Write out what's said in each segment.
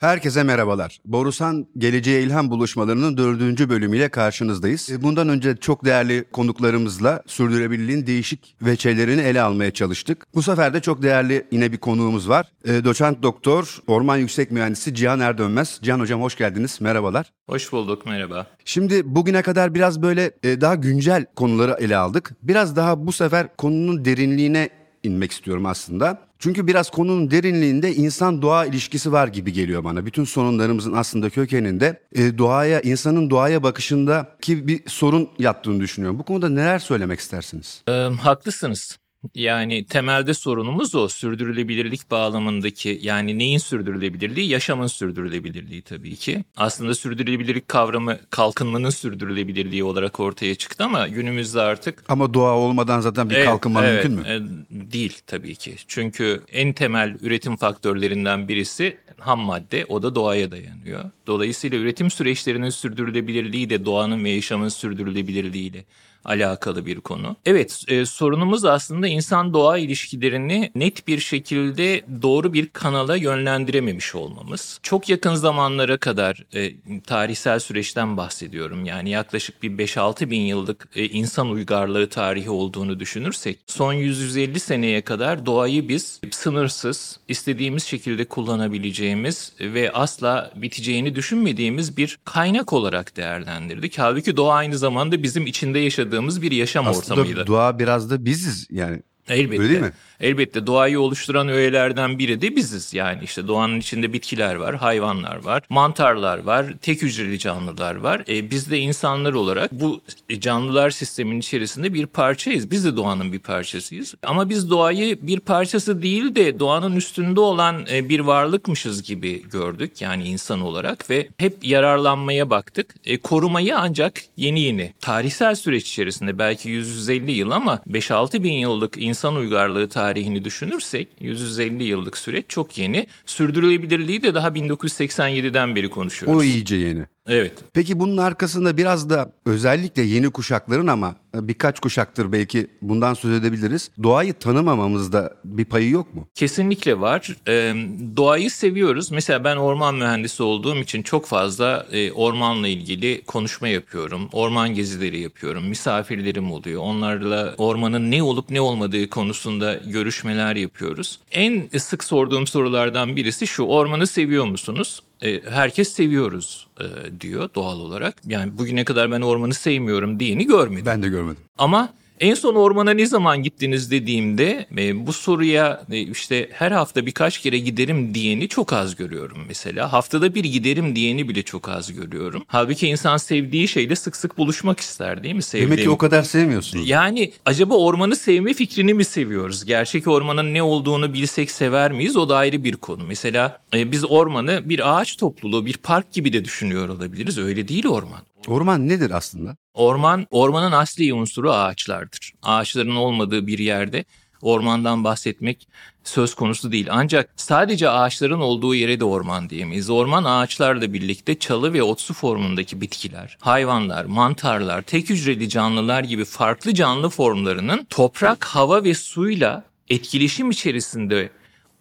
Herkese merhabalar. Borusan Geleceğe İlham Buluşmalarının dördüncü bölümüyle karşınızdayız. E, bundan önce çok değerli konuklarımızla sürdürülebilirliğin değişik veçelerini ele almaya çalıştık. Bu sefer de çok değerli yine bir konuğumuz var. E, doçent doktor, orman yüksek mühendisi Cihan Erdönmez. Cihan hocam hoş geldiniz. Merhabalar. Hoş bulduk, merhaba. Şimdi bugüne kadar biraz böyle e, daha güncel konuları ele aldık. Biraz daha bu sefer konunun derinliğine inmek istiyorum aslında. Çünkü biraz konunun derinliğinde insan doğa ilişkisi var gibi geliyor bana. Bütün sorunlarımızın aslında kökeninde e, doğaya, insanın doğaya bakışındaki bir sorun yattığını düşünüyorum. Bu konuda neler söylemek istersiniz? Ee, haklısınız. Yani temelde sorunumuz o sürdürülebilirlik bağlamındaki yani neyin sürdürülebilirliği? Yaşamın sürdürülebilirliği tabii ki. Aslında sürdürülebilirlik kavramı kalkınmanın sürdürülebilirliği olarak ortaya çıktı ama günümüzde artık... Ama doğa olmadan zaten bir evet, kalkınma evet, mümkün mü? E, değil tabii ki. Çünkü en temel üretim faktörlerinden birisi ham madde o da doğaya dayanıyor. Dolayısıyla üretim süreçlerinin sürdürülebilirliği de doğanın ve yaşamın sürdürülebilirliğiyle alakalı bir konu. Evet e, sorunumuz aslında insan doğa ilişkilerini net bir şekilde doğru bir kanala yönlendirememiş olmamız. Çok yakın zamanlara kadar e, tarihsel süreçten bahsediyorum. Yani yaklaşık bir 5-6 bin yıllık e, insan uygarlığı tarihi olduğunu düşünürsek son 100-150 seneye kadar doğayı biz sınırsız, istediğimiz şekilde kullanabileceğimiz ve asla biteceğini düşünmediğimiz bir kaynak olarak değerlendirdik. Halbuki doğa aynı zamanda bizim içinde yaşadığımız yaşadığımız bir yaşam Aslında ortamıydı. doğa biraz da biziz yani. Elbette. Öyle değil mi? Elbette doğayı oluşturan öğelerden biri de biziz. Yani işte doğanın içinde bitkiler var, hayvanlar var, mantarlar var, tek hücreli canlılar var. E, biz de insanlar olarak bu canlılar sistemin içerisinde bir parçayız. Biz de doğanın bir parçasıyız. Ama biz doğayı bir parçası değil de doğanın üstünde olan e, bir varlıkmışız gibi gördük. Yani insan olarak ve hep yararlanmaya baktık. E, korumayı ancak yeni yeni tarihsel süreç içerisinde belki 150 yıl ama 5-6 bin yıllık insan uygarlığı tarihi tarihini düşünürsek 150 yıllık süreç çok yeni. Sürdürülebilirliği de daha 1987'den beri konuşuyoruz. O iyice yeni. Evet. Peki bunun arkasında biraz da özellikle yeni kuşakların ama birkaç kuşaktır belki bundan söz edebiliriz. Doğayı tanımamamızda bir payı yok mu? Kesinlikle var. Ee, doğayı seviyoruz. Mesela ben orman mühendisi olduğum için çok fazla e, ormanla ilgili konuşma yapıyorum. Orman gezileri yapıyorum. Misafirlerim oluyor. Onlarla ormanın ne olup ne olmadığı konusunda görüşmeler yapıyoruz. En sık sorduğum sorulardan birisi şu. Ormanı seviyor musunuz? E, herkes seviyoruz e, diyor doğal olarak. Yani bugüne kadar ben ormanı sevmiyorum diyeni görmedim. Ben de görmedim. Ama en son ormana ne zaman gittiniz dediğimde e, bu soruya e, işte her hafta birkaç kere giderim diyeni çok az görüyorum mesela. Haftada bir giderim diyeni bile çok az görüyorum. Halbuki insan sevdiği şeyle sık sık buluşmak ister değil mi? Sevdiğim... Demek ki o kadar sevmiyorsunuz. Yani acaba ormanı sevme fikrini mi seviyoruz? Gerçek ormanın ne olduğunu bilsek sever miyiz? O da ayrı bir konu. Mesela e, biz ormanı bir ağaç topluluğu, bir park gibi de düşünüyor olabiliriz. Öyle değil orman. Orman nedir aslında? Orman, ormanın asli unsuru ağaçlardır. Ağaçların olmadığı bir yerde ormandan bahsetmek söz konusu değil. Ancak sadece ağaçların olduğu yere de orman diyemeyiz. Orman ağaçlarla birlikte çalı ve otsu formundaki bitkiler, hayvanlar, mantarlar, tek hücreli canlılar gibi farklı canlı formlarının toprak, hava ve suyla etkileşim içerisinde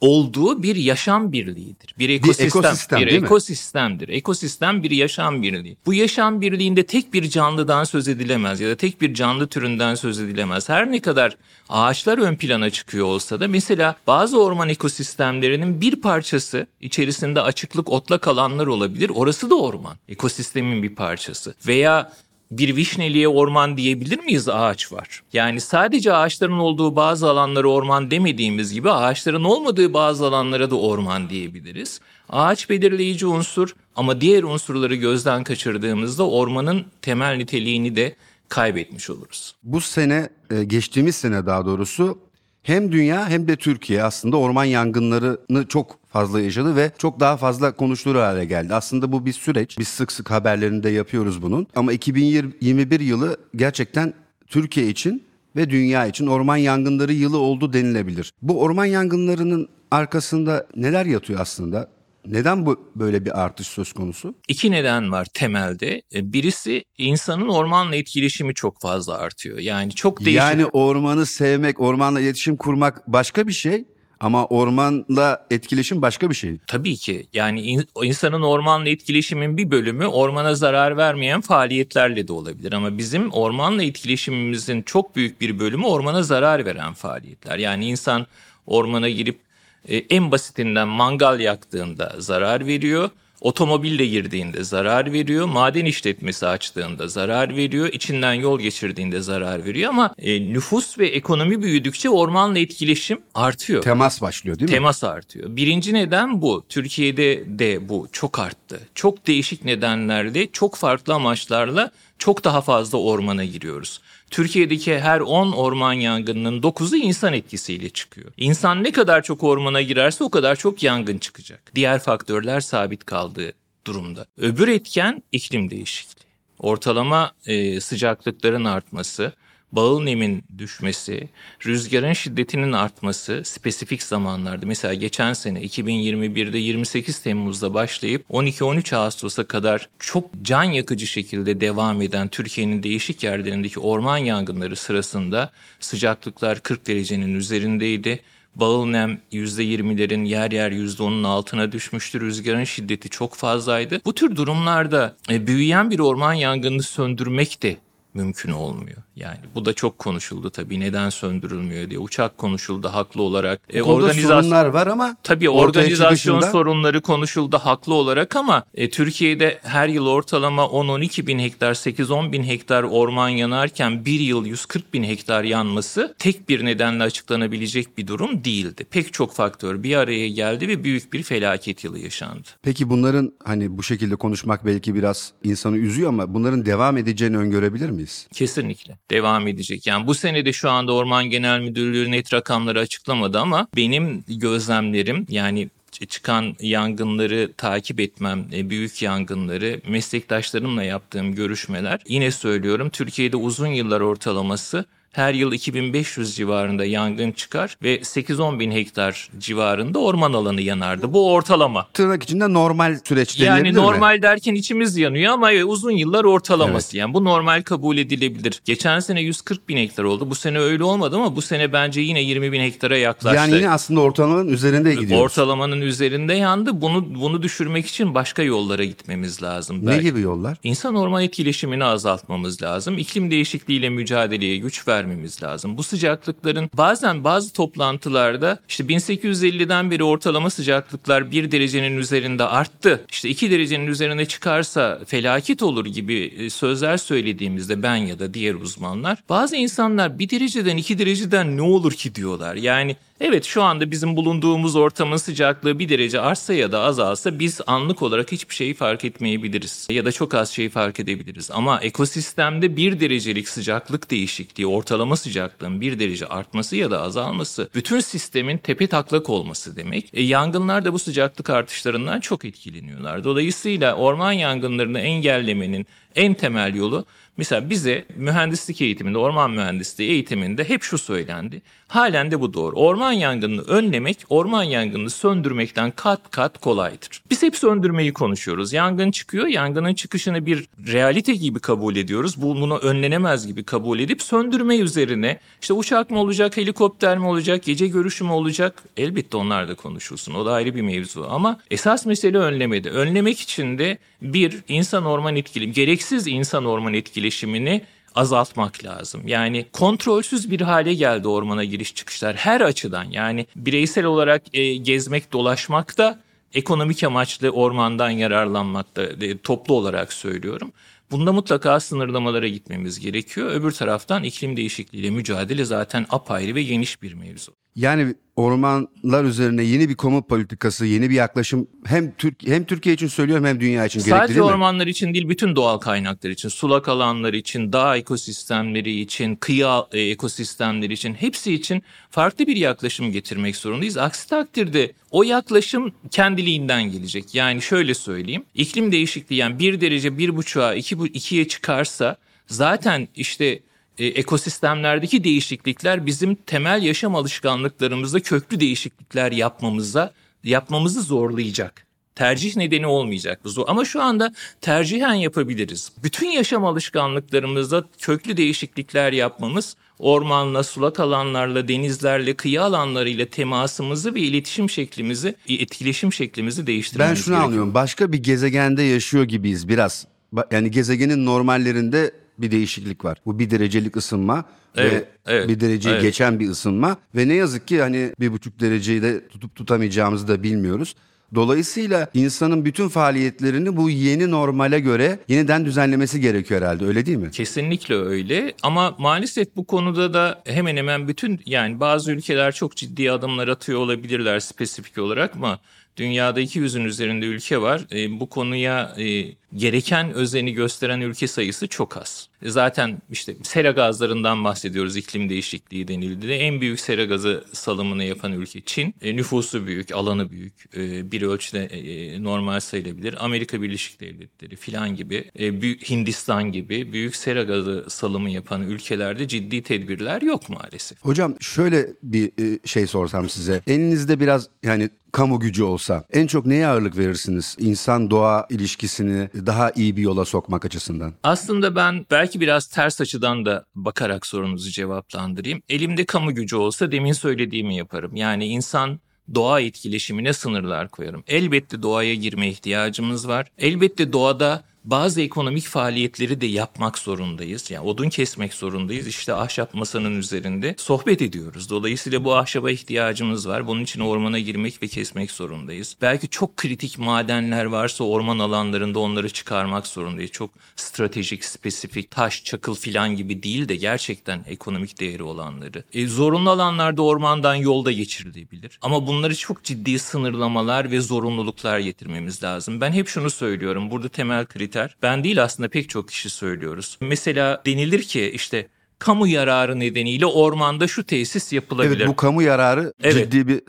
olduğu bir yaşam birliğidir. Bir ekosistem, bir, ekosistem, bir ekosistemdir. Mi? Ekosistem bir yaşam birliği. Bu yaşam birliğinde tek bir canlıdan söz edilemez ya da tek bir canlı türünden söz edilemez. Her ne kadar ağaçlar ön plana çıkıyor olsa da mesela bazı orman ekosistemlerinin bir parçası içerisinde açıklık otlak alanlar olabilir. Orası da orman. Ekosistemin bir parçası. Veya bir vişneliğe orman diyebilir miyiz ağaç var? Yani sadece ağaçların olduğu bazı alanları orman demediğimiz gibi ağaçların olmadığı bazı alanlara da orman diyebiliriz. Ağaç belirleyici unsur ama diğer unsurları gözden kaçırdığımızda ormanın temel niteliğini de kaybetmiş oluruz. Bu sene e, geçtiğimiz sene daha doğrusu hem dünya hem de Türkiye aslında orman yangınlarını çok fazla yaşadı ve çok daha fazla konuşulur hale geldi. Aslında bu bir süreç. Biz sık sık haberlerinde yapıyoruz bunun. Ama 2021 yılı gerçekten Türkiye için ve dünya için orman yangınları yılı oldu denilebilir. Bu orman yangınlarının arkasında neler yatıyor aslında? Neden bu böyle bir artış söz konusu? İki neden var temelde. E, birisi insanın ormanla etkileşimi çok fazla artıyor. Yani çok değişik. Yani ormanı sevmek, ormanla iletişim kurmak başka bir şey. Ama ormanla etkileşim başka bir şey. Tabii ki yani in, insanın ormanla etkileşimin bir bölümü ormana zarar vermeyen faaliyetlerle de olabilir. Ama bizim ormanla etkileşimimizin çok büyük bir bölümü ormana zarar veren faaliyetler. Yani insan ormana girip e, en basitinden mangal yaktığında zarar veriyor. Otomobille girdiğinde zarar veriyor, maden işletmesi açtığında zarar veriyor, içinden yol geçirdiğinde zarar veriyor ama e, nüfus ve ekonomi büyüdükçe ormanla etkileşim artıyor. Temas başlıyor değil mi? Temas artıyor. Birinci neden bu. Türkiye'de de bu çok arttı. Çok değişik nedenlerle, çok farklı amaçlarla çok daha fazla ormana giriyoruz. Türkiye'deki her 10 orman yangınının 9'u insan etkisiyle çıkıyor. İnsan ne kadar çok ormana girerse o kadar çok yangın çıkacak. Diğer faktörler sabit kaldığı durumda. Öbür etken iklim değişikliği. Ortalama e, sıcaklıkların artması, bağıl nemin düşmesi, rüzgarın şiddetinin artması spesifik zamanlarda mesela geçen sene 2021'de 28 Temmuz'da başlayıp 12-13 Ağustos'a kadar çok can yakıcı şekilde devam eden Türkiye'nin değişik yerlerindeki orman yangınları sırasında sıcaklıklar 40 derecenin üzerindeydi. Bağıl nem %20'lerin yer yer %10'un altına düşmüştü. Rüzgarın şiddeti çok fazlaydı. Bu tür durumlarda e, büyüyen bir orman yangını söndürmek de mümkün olmuyor. Yani bu da çok konuşuldu tabii neden söndürülmüyor diye. Uçak konuşuldu haklı olarak. E, organizasyon sorunlar var ama tabii organizasyon çıkışında... sorunları konuşuldu haklı olarak ama e, Türkiye'de her yıl ortalama 10-12 bin hektar 8-10 bin hektar orman yanarken bir yıl 140 bin hektar yanması tek bir nedenle açıklanabilecek bir durum değildi. Pek çok faktör bir araya geldi ve büyük bir felaket yılı yaşandı. Peki bunların hani bu şekilde konuşmak belki biraz insanı üzüyor ama bunların devam edeceğini öngörebilir miyiz? Kesinlikle devam edecek. Yani bu sene de şu anda Orman Genel Müdürlüğü net rakamları açıklamadı ama benim gözlemlerim yani çıkan yangınları takip etmem, e, büyük yangınları, meslektaşlarımla yaptığım görüşmeler yine söylüyorum Türkiye'de uzun yıllar ortalaması her yıl 2500 civarında yangın çıkar ve 8-10 bin hektar civarında orman alanı yanardı. Bu ortalama. Tırnak içinde normal süreç Yani normal mi? derken içimiz yanıyor ama uzun yıllar ortalaması. Evet. Yani bu normal kabul edilebilir. Geçen sene 140 bin hektar oldu. Bu sene öyle olmadı ama bu sene bence yine 20 bin hektara yaklaştı. Yani yine aslında ortalamanın üzerinde gidiyoruz. Ortalamanın üzerinde yandı. Bunu bunu düşürmek için başka yollara gitmemiz lazım. Ne belki. gibi yollar? İnsan orman etkileşimini azaltmamız lazım. İklim değişikliğiyle mücadeleye güç ver vermemiz lazım. Bu sıcaklıkların bazen bazı toplantılarda işte 1850'den beri ortalama sıcaklıklar 1 derecenin üzerinde arttı. İşte 2 derecenin üzerine çıkarsa felaket olur gibi e, sözler söylediğimizde ben ya da diğer uzmanlar bazı insanlar 1 dereceden 2 dereceden ne olur ki diyorlar. Yani Evet şu anda bizim bulunduğumuz ortamın sıcaklığı bir derece artsa ya da azalsa biz anlık olarak hiçbir şeyi fark etmeyebiliriz. Ya da çok az şeyi fark edebiliriz. Ama ekosistemde bir derecelik sıcaklık değişikliği, ortalama sıcaklığın bir derece artması ya da azalması bütün sistemin tepe taklak olması demek. E, yangınlar da bu sıcaklık artışlarından çok etkileniyorlar. Dolayısıyla orman yangınlarını engellemenin en temel yolu Mesela bize mühendislik eğitiminde, orman mühendisliği eğitiminde hep şu söylendi. Halen de bu doğru. Orman yangınını önlemek, orman yangınını söndürmekten kat kat kolaydır. Biz hep söndürmeyi konuşuyoruz. Yangın çıkıyor, yangının çıkışını bir realite gibi kabul ediyoruz. Bu bunu önlenemez gibi kabul edip söndürme üzerine işte uçak mı olacak, helikopter mi olacak, gece görüşü mü olacak? Elbette onlar da konuşulsun. O da ayrı bir mevzu ama esas mesele önlemedi. Önlemek için de bir insan orman etkili, gereksiz insan orman etkileşimini azaltmak lazım. Yani kontrolsüz bir hale geldi ormana giriş çıkışlar her açıdan. Yani bireysel olarak e, gezmek, dolaşmak da ekonomik amaçlı ormandan yararlanmak da e, toplu olarak söylüyorum. Bunda mutlaka sınırlamalara gitmemiz gerekiyor. Öbür taraftan iklim değişikliğiyle mücadele zaten apayrı ve geniş bir mevzu. Yani ormanlar üzerine yeni bir kamu politikası, yeni bir yaklaşım hem Türk hem Türkiye için söylüyorum hem dünya için gerekli Sadece değil mi? ormanlar için değil, bütün doğal kaynaklar için, sulak alanlar için, dağ ekosistemleri için, kıyı e, ekosistemleri için hepsi için farklı bir yaklaşım getirmek zorundayız. Aksi takdirde o yaklaşım kendiliğinden gelecek. Yani şöyle söyleyeyim. iklim değişikliği yani bir derece bir buçuğa iki, ikiye çıkarsa zaten işte e, ekosistemlerdeki değişiklikler bizim temel yaşam alışkanlıklarımızda köklü değişiklikler yapmamıza yapmamızı zorlayacak Tercih nedeni olmayacak bu. Ama şu anda tercihen yapabiliriz. Bütün yaşam alışkanlıklarımızda köklü değişiklikler yapmamız ormanla, sulak alanlarla, denizlerle, kıyı alanlarıyla temasımızı ve iletişim şeklimizi, etkileşim şeklimizi değiştirmemiz Ben şunu gerekiyor. anlıyorum. Başka bir gezegende yaşıyor gibiyiz biraz. Yani gezegenin normallerinde bir değişiklik var. Bu bir derecelik ısınma Evet, ve evet, bir dereceyi evet. geçen bir ısınma ve ne yazık ki hani bir buçuk dereceyi de tutup tutamayacağımızı da bilmiyoruz. Dolayısıyla insanın bütün faaliyetlerini bu yeni normale göre yeniden düzenlemesi gerekiyor herhalde öyle değil mi? Kesinlikle öyle ama maalesef bu konuda da hemen hemen bütün yani bazı ülkeler çok ciddi adımlar atıyor olabilirler spesifik olarak ama dünyada 200'ün üzerinde ülke var. E, bu konuya e, gereken özeni gösteren ülke sayısı çok az. E, Zaten işte sera gazlarından bahsediyoruz iklim değişikliği denildi. En büyük sera gazı salımını yapan ülke Çin. E, nüfusu büyük, alanı büyük. E, bir ölçüde e, normal sayılabilir. Amerika Birleşik Devletleri filan gibi, e, büyük Hindistan gibi büyük sera gazı salımı yapan ülkelerde ciddi tedbirler yok maalesef. Hocam şöyle bir e, şey sorsam size. Elinizde biraz yani kamu gücü olsa en çok neye ağırlık verirsiniz? İnsan doğa ilişkisini daha iyi bir yola sokmak açısından. Aslında ben belki biraz ters açıdan da bakarak sorunuzu cevaplandırayım. Elimde kamu gücü olsa demin söylediğimi yaparım. Yani insan doğa etkileşimine sınırlar koyarım. Elbette doğaya girme ihtiyacımız var. Elbette doğada bazı ekonomik faaliyetleri de yapmak zorundayız. Yani odun kesmek zorundayız. İşte ahşap masanın üzerinde sohbet ediyoruz. Dolayısıyla bu ahşaba ihtiyacımız var. Bunun için ormana girmek ve kesmek zorundayız. Belki çok kritik madenler varsa orman alanlarında onları çıkarmak zorundayız. Çok stratejik, spesifik, taş, çakıl filan gibi değil de gerçekten ekonomik değeri olanları. E, zorunlu alanlarda ormandan yolda geçirilebilir. Ama bunları çok ciddi sınırlamalar ve zorunluluklar getirmemiz lazım. Ben hep şunu söylüyorum. Burada temel kriter ben değil aslında pek çok kişi söylüyoruz. Mesela denilir ki işte kamu yararı nedeniyle ormanda şu tesis yapılabilir. Evet bu kamu yararı Evet. ciddi bir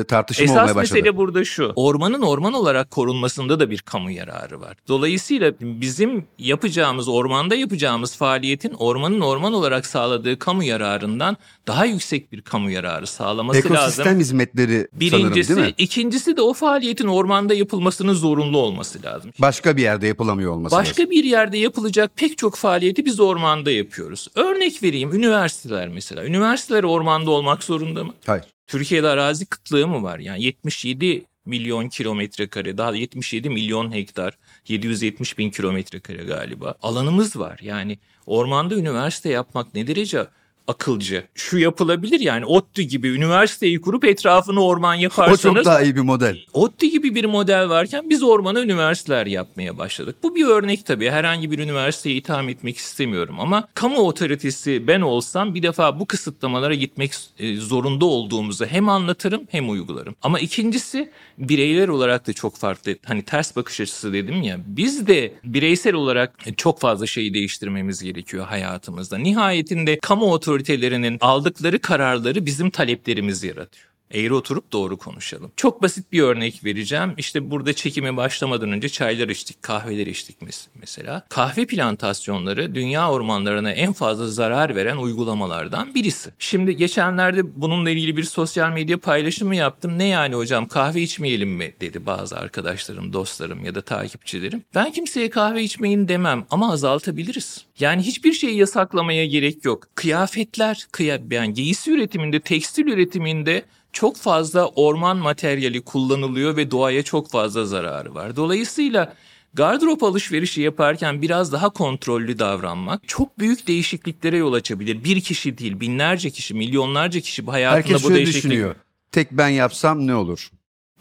e, tartışma olmaya Esas başladı. mesele burada şu. Ormanın orman olarak korunmasında da bir kamu yararı var. Dolayısıyla bizim yapacağımız, ormanda yapacağımız faaliyetin ormanın orman olarak sağladığı kamu yararından daha yüksek bir kamu yararı sağlaması Ekosistem lazım. hizmetleri Birincisi, sanırım değil mi? ikincisi de o faaliyetin ormanda yapılmasının zorunlu olması lazım. Başka bir yerde yapılamıyor olması Başka lazım. bir yerde yapılacak pek çok faaliyeti biz ormanda yapıyoruz. Örnek vereyim üniversiteler mesela. Üniversiteler ormanda olmak zorunda mı? Hayır. Türkiye'de arazi kıtlığı mı var? Yani 77 milyon kilometre kare, daha 77 milyon hektar, 770 bin kilometre kare galiba. Alanımız var. Yani ormanda üniversite yapmak ne derece akılcı. Şu yapılabilir yani ODTÜ gibi üniversiteyi kurup etrafını orman O yaparsanız çok daha iyi bir model. ODTÜ gibi bir model varken biz ormana üniversiteler yapmaya başladık. Bu bir örnek tabii. Herhangi bir üniversiteye itham etmek istemiyorum ama kamu otoritesi ben olsam bir defa bu kısıtlamalara gitmek e, zorunda olduğumuzu hem anlatırım hem uygularım. Ama ikincisi bireyler olarak da çok farklı. Hani ters bakış açısı dedim ya. Biz de bireysel olarak çok fazla şeyi değiştirmemiz gerekiyor hayatımızda. Nihayetinde kamu otoritelerinin aldıkları kararları bizim taleplerimizi yaratıyor. Eğri oturup doğru konuşalım. Çok basit bir örnek vereceğim. İşte burada çekime başlamadan önce çaylar içtik, kahveler içtik mes- mesela. Kahve plantasyonları dünya ormanlarına en fazla zarar veren uygulamalardan birisi. Şimdi geçenlerde bununla ilgili bir sosyal medya paylaşımı yaptım. Ne yani hocam kahve içmeyelim mi dedi bazı arkadaşlarım, dostlarım ya da takipçilerim. Ben kimseye kahve içmeyin demem ama azaltabiliriz. Yani hiçbir şeyi yasaklamaya gerek yok. Kıyafetler, kıya yani giysi üretiminde, tekstil üretiminde çok fazla orman materyali kullanılıyor ve doğaya çok fazla zararı var. Dolayısıyla gardırop alışverişi yaparken biraz daha kontrollü davranmak çok büyük değişikliklere yol açabilir. Bir kişi değil, binlerce kişi, milyonlarca kişi bu hayatında Herkes bu değişiklik düşünüyor. Tek ben yapsam ne olur?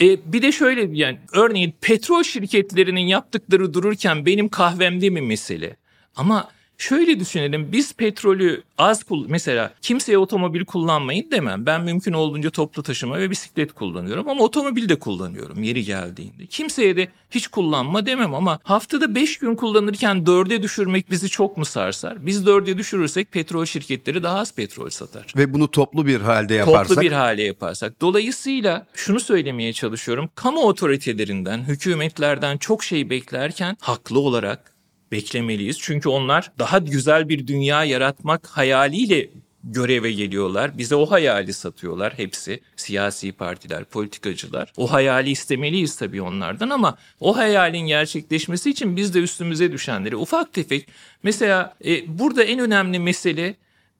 e, bir de şöyle yani örneğin petrol şirketlerinin yaptıkları dururken benim kahvemde mi mesele? Ama şöyle düşünelim biz petrolü az kul mesela kimseye otomobil kullanmayın demem. Ben mümkün olduğunca toplu taşıma ve bisiklet kullanıyorum ama otomobil de kullanıyorum yeri geldiğinde. Kimseye de hiç kullanma demem ama haftada 5 gün kullanırken 4'e düşürmek bizi çok mu sarsar? Biz 4'e düşürürsek petrol şirketleri daha az petrol satar Ve bunu toplu bir halde yaparsak toplu bir hale yaparsak. Dolayısıyla şunu söylemeye çalışıyorum. Kamu otoritelerinden, hükümetlerden çok şey beklerken haklı olarak beklemeliyiz. Çünkü onlar daha güzel bir dünya yaratmak hayaliyle göreve geliyorlar. Bize o hayali satıyorlar hepsi. Siyasi partiler, politikacılar. O hayali istemeliyiz tabii onlardan ama o hayalin gerçekleşmesi için biz de üstümüze düşenleri ufak tefek. Mesela e, burada en önemli mesele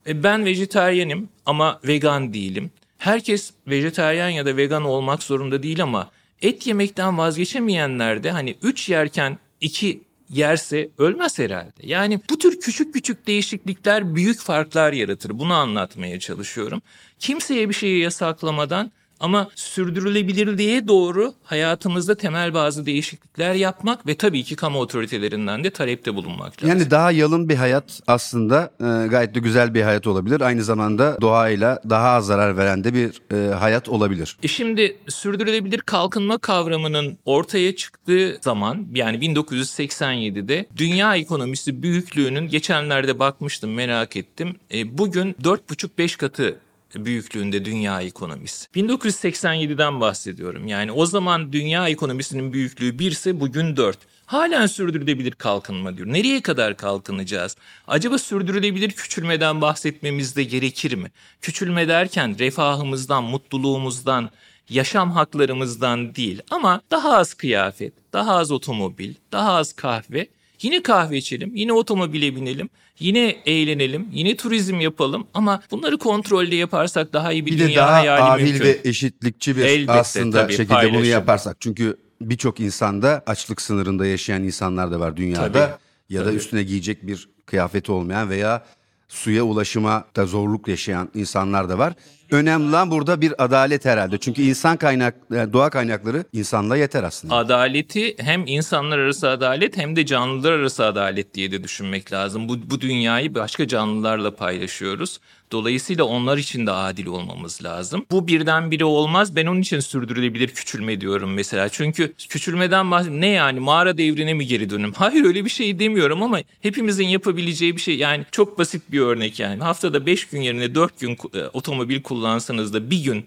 e, ben vejetaryenim ama vegan değilim. Herkes vejetaryen ya da vegan olmak zorunda değil ama et yemekten vazgeçemeyenler de hani 3 yerken 2 yerse ölmez herhalde. Yani bu tür küçük küçük değişiklikler büyük farklar yaratır. Bunu anlatmaya çalışıyorum. Kimseye bir şeyi yasaklamadan ama sürdürülebilirliğe doğru hayatımızda temel bazı değişiklikler yapmak ve tabii ki kamu otoritelerinden de talepte bulunmak lazım. Yani daha yalın bir hayat aslında e, gayet de güzel bir hayat olabilir. Aynı zamanda doğayla daha az zarar veren de bir e, hayat olabilir. E şimdi sürdürülebilir kalkınma kavramının ortaya çıktığı zaman yani 1987'de dünya ekonomisi büyüklüğünün geçenlerde bakmıştım merak ettim. E, bugün 4,5-5 katı büyüklüğünde dünya ekonomisi. 1987'den bahsediyorum. Yani o zaman dünya ekonomisinin büyüklüğü 1 ise bugün 4. Halen sürdürülebilir kalkınma diyor. Nereye kadar kalkınacağız? Acaba sürdürülebilir küçülmeden bahsetmemiz de gerekir mi? Küçülme derken refahımızdan, mutluluğumuzdan, yaşam haklarımızdan değil ama daha az kıyafet, daha az otomobil, daha az kahve. Yine kahve içelim, yine otomobile binelim, yine eğlenelim, yine turizm yapalım ama bunları kontrollü yaparsak daha iyi bir, Bir dünya de daha hayali mümkün. ve eşitlikçi bir Elbette, aslında tabii, şekilde bunu paylaşım. yaparsak. Çünkü birçok insanda açlık sınırında yaşayan insanlar da var dünyada. Tabii, ya da tabii. üstüne giyecek bir kıyafeti olmayan veya suya ulaşıma da zorluk yaşayan insanlar da var. Önemli olan burada bir adalet herhalde. Çünkü insan kaynak, yani doğa kaynakları insanla yeter aslında. Adaleti hem insanlar arası adalet hem de canlılar arası adalet diye de düşünmek lazım. Bu, bu dünyayı başka canlılarla paylaşıyoruz. Dolayısıyla onlar için de adil olmamız lazım. Bu birdenbire olmaz. Ben onun için sürdürülebilir küçülme diyorum mesela. Çünkü küçülmeden bahsediyorum. Ne yani mağara devrine mi geri dönüm? Hayır öyle bir şey demiyorum ama hepimizin yapabileceği bir şey. Yani çok basit bir örnek yani. Haftada 5 gün yerine 4 gün e, otomobil kullansanız da bir gün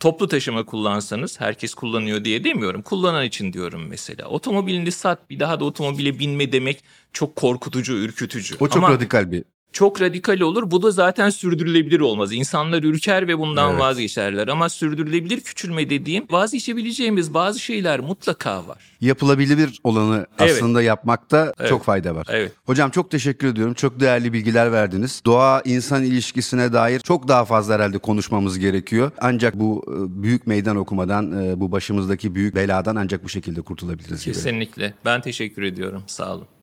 toplu taşıma kullansanız herkes kullanıyor diye demiyorum. Kullanan için diyorum mesela. Otomobilini sat bir daha da otomobile binme demek çok korkutucu, ürkütücü. O çok Ama radikal bir çok radikal olur. Bu da zaten sürdürülebilir olmaz. İnsanlar ürker ve bundan Evet. vazgeçerler. Ama sürdürülebilir küçülme dediğim vazgeçebileceğimiz bazı şeyler mutlaka var. yapılabilir olanı Evet. aslında yapmakta Evet. çok fayda var. Evet. Hocam çok teşekkür ediyorum. Çok değerli bilgiler verdiniz. Doğa insan ilişkisine dair çok daha fazla herhalde konuşmamız gerekiyor. Ancak bu e, büyük meydan okumadan, e, bu başımızdaki büyük beladan ancak bu şekilde kurtulabiliriz gibi. Kesinlikle. Ben teşekkür ediyorum. Sağ olun.